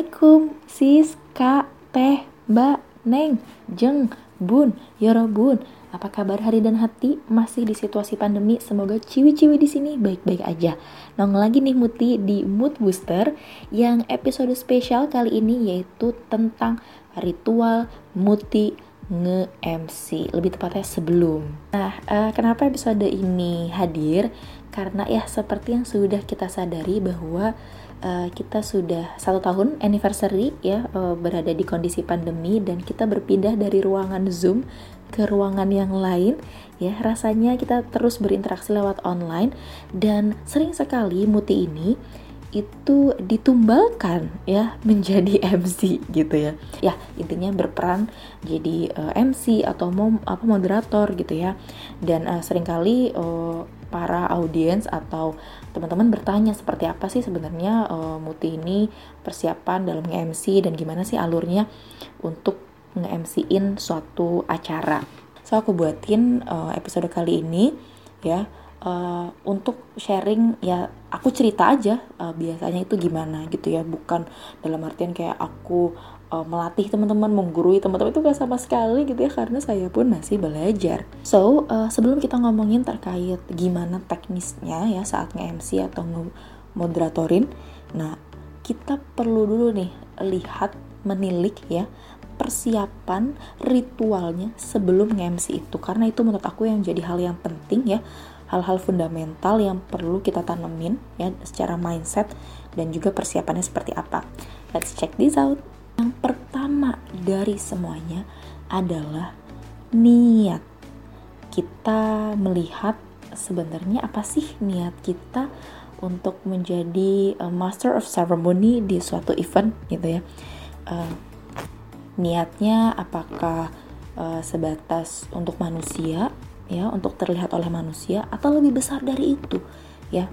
Assalamualaikum sis, kak, teh, mbak, neng, jeng, bun, yorobun. Apa kabar hari dan hati? Masih di situasi pandemi, semoga ciwi-ciwi di sini baik-baik aja. Nong lagi nih Muti di Mood Booster yang episode spesial kali ini yaitu tentang ritual Muti nge-MC, lebih tepatnya sebelum. Nah, uh, kenapa episode ini hadir? Karena ya seperti yang sudah kita sadari bahwa uh, kita sudah satu tahun anniversary ya uh, berada di kondisi pandemi dan kita berpindah dari ruangan Zoom ke ruangan yang lain. Ya rasanya kita terus berinteraksi lewat online dan sering sekali Muti ini itu ditumbalkan ya menjadi MC gitu ya. Ya intinya berperan jadi uh, MC atau mom, apa moderator gitu ya. Dan uh, sering kali uh, para audiens atau teman-teman bertanya seperti apa sih sebenarnya uh, Muti ini persiapan dalam nge-MC dan gimana sih alurnya untuk nge-MC-in suatu acara. So aku buatin uh, episode kali ini ya uh, untuk sharing ya aku cerita aja uh, biasanya itu gimana gitu ya bukan dalam artian kayak aku uh, melatih teman-teman, menggurui teman-teman itu gak sama sekali gitu ya karena saya pun masih belajar. So uh, sebelum kita ngomongin terkait gimana teknisnya ya saat nge-MC atau nge-moderatorin, nah kita perlu dulu nih lihat menilik ya persiapan ritualnya sebelum nge-MC itu karena itu menurut aku yang jadi hal yang penting ya hal-hal fundamental yang perlu kita tanemin ya secara mindset dan juga persiapannya seperti apa. Let's check this out. Yang pertama dari semuanya adalah niat. Kita melihat sebenarnya apa sih niat kita untuk menjadi uh, master of ceremony di suatu event gitu ya. Uh, niatnya apakah uh, sebatas untuk manusia ya, untuk terlihat oleh manusia atau lebih besar dari itu ya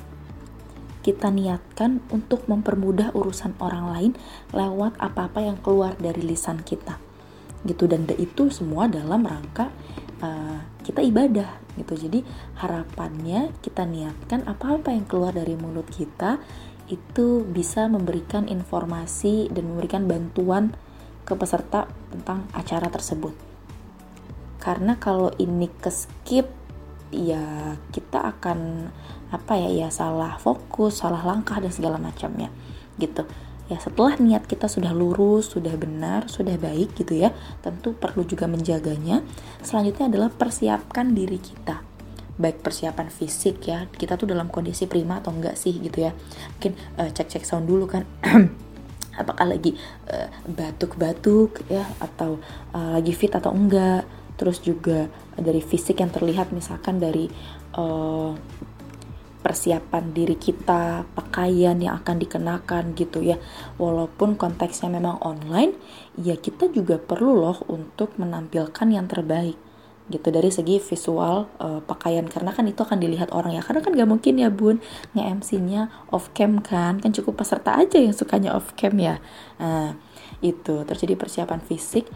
kita niatkan untuk mempermudah urusan orang lain lewat apa-apa yang keluar dari lisan kita. Gitu dan itu semua dalam rangka uh, kita ibadah gitu. Jadi harapannya kita niatkan apa-apa yang keluar dari mulut kita itu bisa memberikan informasi dan memberikan bantuan ke peserta tentang acara tersebut. Karena kalau ini ke skip ya kita akan apa ya ya salah fokus salah langkah dan segala macamnya gitu. Ya setelah niat kita sudah lurus sudah benar sudah baik gitu ya tentu perlu juga menjaganya. Selanjutnya adalah persiapkan diri kita. Baik persiapan fisik ya kita tuh dalam kondisi prima atau enggak sih gitu ya. Mungkin uh, cek cek sound dulu kan. Apakah lagi uh, batuk-batuk ya atau uh, lagi fit atau enggak terus juga dari fisik yang terlihat misalkan dari uh, persiapan diri kita, pakaian yang akan dikenakan gitu ya. Walaupun konteksnya memang online, ya kita juga perlu loh untuk menampilkan yang terbaik gitu. Dari segi visual uh, pakaian karena kan itu akan dilihat orang ya. Karena kan gak mungkin ya bun nge MC-nya off cam kan. Kan cukup peserta aja yang sukanya off cam ya. Nah itu. Terjadi persiapan fisik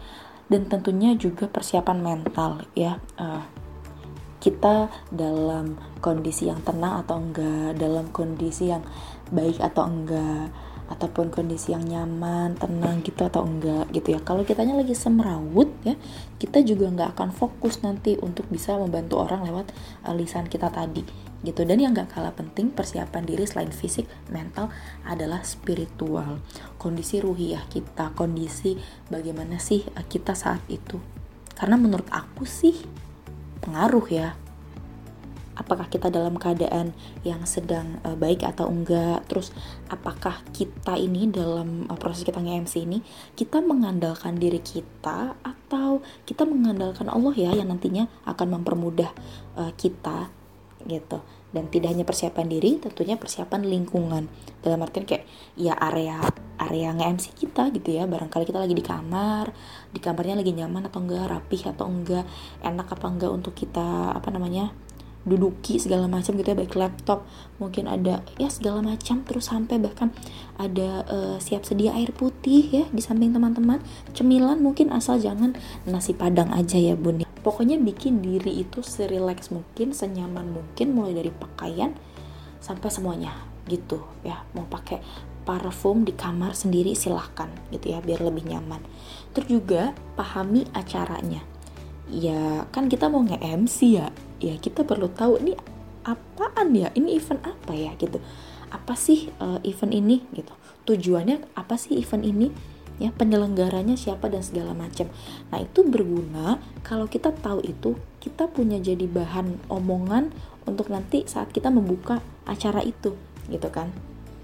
dan tentunya juga persiapan mental ya uh, kita dalam kondisi yang tenang atau enggak, dalam kondisi yang baik atau enggak, ataupun kondisi yang nyaman, tenang gitu atau enggak gitu ya. Kalau kitanya lagi semrawut ya, kita juga nggak akan fokus nanti untuk bisa membantu orang lewat uh, lisan kita tadi gitu. Dan yang nggak kalah penting persiapan diri selain fisik, mental adalah spiritual. Kondisi ruhiyah kita, kondisi bagaimana sih uh, kita saat itu. Karena menurut aku sih pengaruh ya apakah kita dalam keadaan yang sedang uh, baik atau enggak terus apakah kita ini dalam uh, proses kita nge-MC ini kita mengandalkan diri kita atau kita mengandalkan Allah ya yang nantinya akan mempermudah kita gitu. Dan tidak hanya persiapan diri tentunya persiapan lingkungan. Dalam artian kayak ya area area nge-MC kita gitu ya. Barangkali kita lagi di kamar di kamarnya lagi nyaman atau enggak rapih atau enggak enak apa enggak untuk kita apa namanya duduki segala macam gitu ya. Baik laptop mungkin ada ya segala macam. Terus sampai bahkan ada uh, siap sedia air putih ya di samping teman-teman. Cemilan mungkin asal jangan nasi padang aja ya bun pokoknya bikin diri itu serileks mungkin senyaman mungkin mulai dari pakaian sampai semuanya gitu ya. Mau pakai parfum di kamar sendiri silahkan gitu ya biar lebih nyaman. Terus juga pahami acaranya. Ya kan kita mau nge-MC ya. Ya kita perlu tahu ini apaan ya? Ini event apa ya? Gitu. Apa sih uh, event ini? Gitu. Tujuannya apa sih event ini ya penyelenggaranya siapa dan segala macam. Nah, itu berguna kalau kita tahu itu, kita punya jadi bahan omongan untuk nanti saat kita membuka acara itu, gitu kan.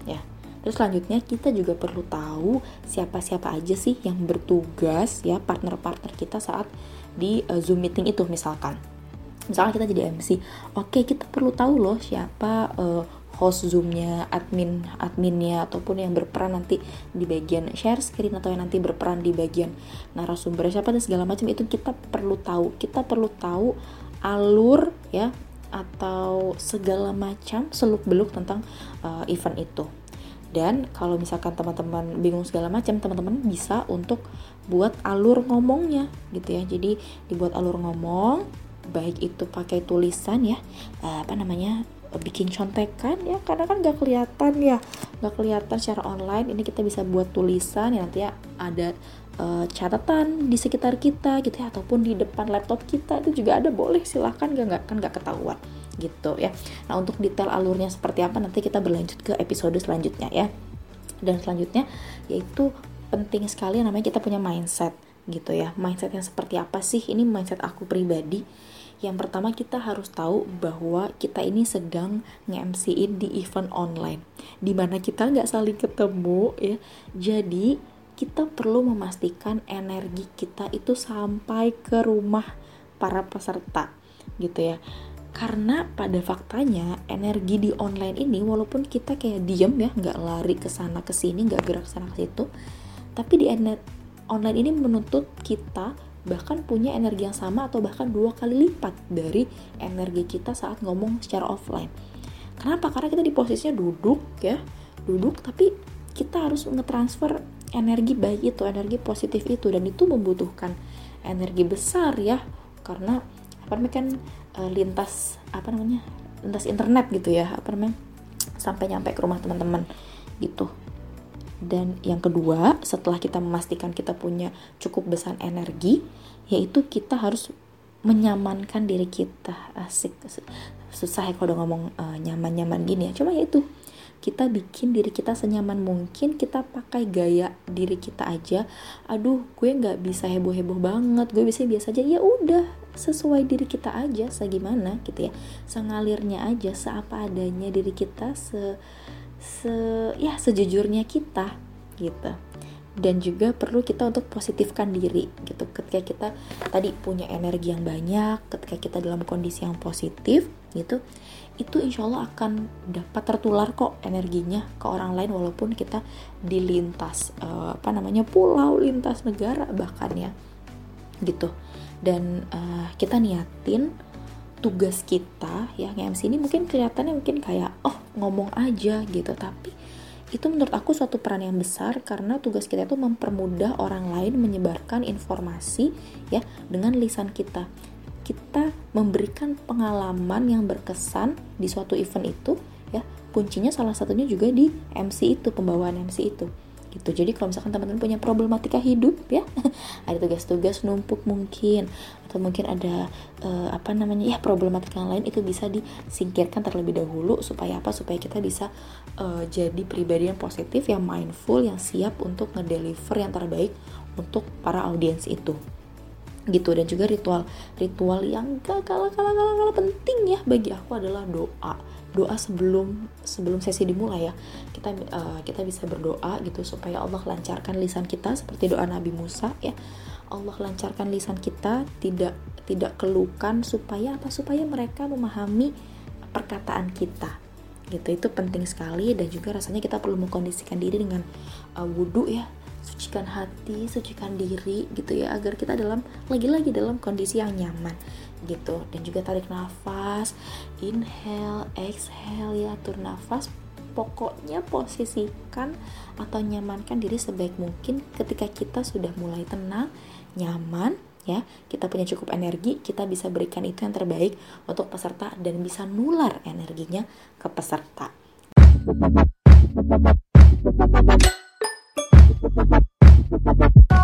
Ya. Terus selanjutnya kita juga perlu tahu siapa-siapa aja sih yang bertugas ya partner-partner kita saat di uh, Zoom meeting itu misalkan. Misalkan kita jadi MC, oke kita perlu tahu loh siapa uh, host zoomnya admin adminnya ataupun yang berperan nanti di bagian share screen atau yang nanti berperan di bagian narasumber siapa dan segala macam itu kita perlu tahu. Kita perlu tahu alur ya atau segala macam seluk beluk tentang uh, event itu. Dan kalau misalkan teman-teman bingung segala macam teman-teman bisa untuk buat alur ngomongnya gitu ya. Jadi dibuat alur ngomong baik itu pakai tulisan ya uh, apa namanya bikin contekan ya karena kan gak kelihatan ya. Gak kelihatan secara online ini kita bisa buat tulisan ya nanti ya ada uh, catatan di sekitar kita gitu ya ataupun di depan laptop kita itu juga ada boleh silahkan gak nggak kan gak ketahuan gitu ya. Nah untuk detail alurnya seperti apa nanti kita berlanjut ke episode selanjutnya ya. Dan selanjutnya yaitu penting sekali namanya kita punya mindset gitu ya. Mindset yang seperti apa sih? Ini mindset aku pribadi yang pertama kita harus tahu bahwa kita ini sedang nge-MC-in di event online di mana kita nggak saling ketemu ya. Jadi kita perlu memastikan energi kita itu sampai ke rumah para peserta gitu ya. Karena pada faktanya energi di online ini walaupun kita kayak diem ya nggak lari ke sana ke sini nggak gerak sana ke situ tapi di online ini menuntut kita bahkan punya energi yang sama atau bahkan dua kali lipat dari energi kita saat ngomong secara offline. Kenapa? Karena kita di posisinya duduk ya, duduk tapi kita harus ngetransfer energi baik itu, energi positif itu dan itu membutuhkan energi besar ya karena apa namanya kan e, lintas apa namanya lintas internet gitu ya apa namanya sampai nyampe ke rumah teman-teman gitu dan yang kedua, setelah kita memastikan kita punya cukup besar energi, yaitu kita harus menyamankan diri kita. Asik, susah ya kalau ngomong uh, nyaman-nyaman gini ya. Cuma ya itu, kita bikin diri kita senyaman mungkin, kita pakai gaya diri kita aja. Aduh, gue nggak bisa heboh-heboh banget, gue bisa biasa aja. Ya udah, sesuai diri kita aja, segimana gitu ya. Sengalirnya aja, seapa adanya diri kita, se se ya sejujurnya kita gitu. Dan juga perlu kita untuk positifkan diri gitu. Ketika kita tadi punya energi yang banyak ketika kita dalam kondisi yang positif gitu itu insya Allah akan dapat tertular kok energinya ke orang lain walaupun kita di lintas uh, apa namanya pulau lintas negara bahkan ya gitu. Dan uh, kita niatin tugas kita ya MC ini mungkin kelihatannya mungkin kayak oh ngomong aja gitu. Tapi itu menurut aku suatu peran yang besar karena tugas kita itu mempermudah orang lain menyebarkan informasi ya dengan lisan kita. Kita memberikan pengalaman yang berkesan di suatu event itu ya. Kuncinya salah satunya juga di MC itu pembawaan MC itu gitu. Jadi kalau misalkan teman-teman punya problematika hidup ya ada tugas-tugas numpuk mungkin atau mungkin ada uh, apa namanya ya problematika yang lain itu bisa disingkirkan terlebih dahulu supaya apa? Supaya kita bisa uh, jadi pribadi yang positif yang mindful yang siap untuk ngedeliver yang terbaik untuk para audiens itu gitu. Dan juga ritual ritual yang gak kalah kalah kalah kalah penting ya bagi aku adalah doa. Doa sebelum sebelum sesi dimulai ya. Kita uh, kita bisa berdoa gitu supaya Allah lancarkan lisan kita seperti doa Nabi Musa ya. Allah lancarkan lisan kita tidak tidak kelukan supaya apa? Supaya mereka memahami perkataan kita gitu. Itu penting sekali dan juga rasanya kita perlu mengkondisikan diri dengan uh, wudhu ya sucikan hati sucikan diri gitu ya agar kita dalam lagi-lagi dalam kondisi yang nyaman gitu. Dan juga tarik nafas inhale exhale ya atur nafas. Pokoknya posisikan atau nyamankan diri sebaik mungkin ketika kita sudah mulai tenang nyaman ya. Kita punya cukup energi kita bisa berikan itu yang terbaik untuk peserta dan bisa nular energinya ke peserta Bye.